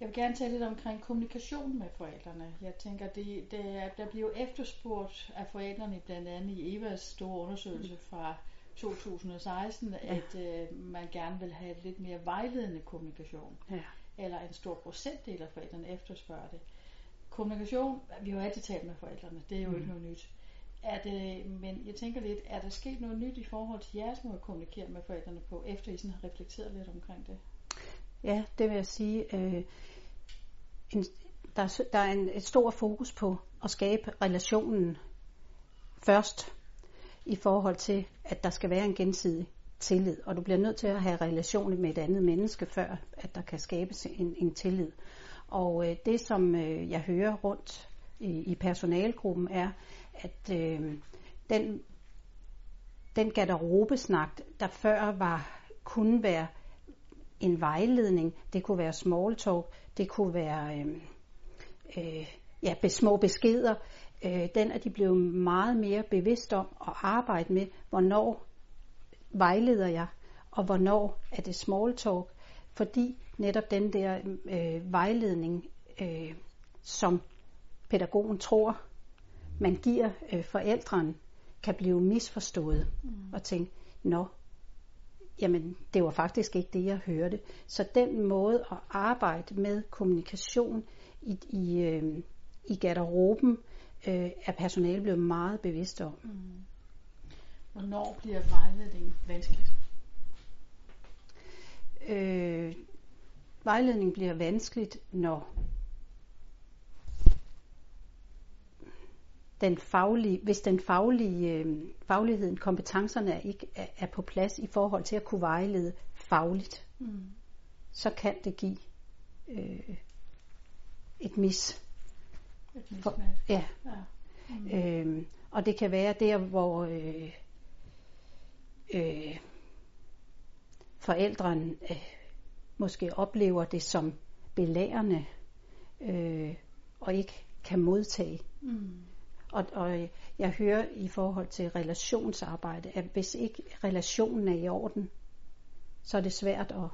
Jeg vil gerne tale lidt omkring kommunikation med forældrene. Jeg tænker, det, det er, der bliver jo efterspurgt af forældrene, blandt andet i Evas store undersøgelse fra 2016, at øh, man gerne vil have lidt mere vejledende kommunikation. Ja. Eller en stor procentdel af forældrene efterspørger det. Kommunikation, vi har jo altid talt med forældrene, det er jo mm. ikke noget nyt. Er det, men jeg tænker lidt, er der sket noget nyt i forhold til jeres måde at kommunikere med forældrene på, efter I sådan har reflekteret lidt omkring det? Ja, det vil jeg sige. Øh, en, der, er, der er en, et stort fokus på at skabe relationen først, i forhold til, at der skal være en gensidig tillid. Og du bliver nødt til at have relationer med et andet menneske, før at der kan skabes en, en tillid. Og øh, det, som øh, jeg hører rundt i, i personalgruppen, er, at øh, den, den garderobesnak, der før var, kunne være en vejledning, det kunne være small talk, det kunne være øh, øh, ja, små beskeder, øh, den er de blevet meget mere bevidst om at arbejde med, hvornår vejleder jeg, og hvornår er det small talk, fordi netop den der øh, vejledning, øh, som pædagogen tror, man giver øh, forældrene, kan blive misforstået. Mm. og tænke, nå, jamen det var faktisk ikke det, jeg hørte. Så den måde at arbejde med kommunikation i, i, øh, i garderoben, øh, er personalet blevet meget bevidst om. Mm. Hvornår bliver vejledning vanskeligt? Øh, vejledning bliver vanskeligt, når den faglige, hvis den faglige, øh, fagligheden, kompetencerne ikke er, er på plads i forhold til at kunne vejlede fagligt, mm. så kan det give øh, et mis. Et For, ja. ja. Mm. Øh, og det kan være der, hvor øh, øh, forældrene øh, måske oplever det som belærende øh, og ikke kan modtage. Mm. Og, og jeg hører i forhold til relationsarbejde, at hvis ikke relationen er i orden, så er det svært at,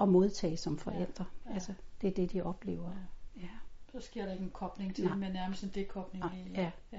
at modtage som forældre. Ja, ja. Altså, det er det, de oplever. Ja. Ja. Så sker der ikke en kobling til, Nej. men nærmest en dekobling. Nej, ja. ja.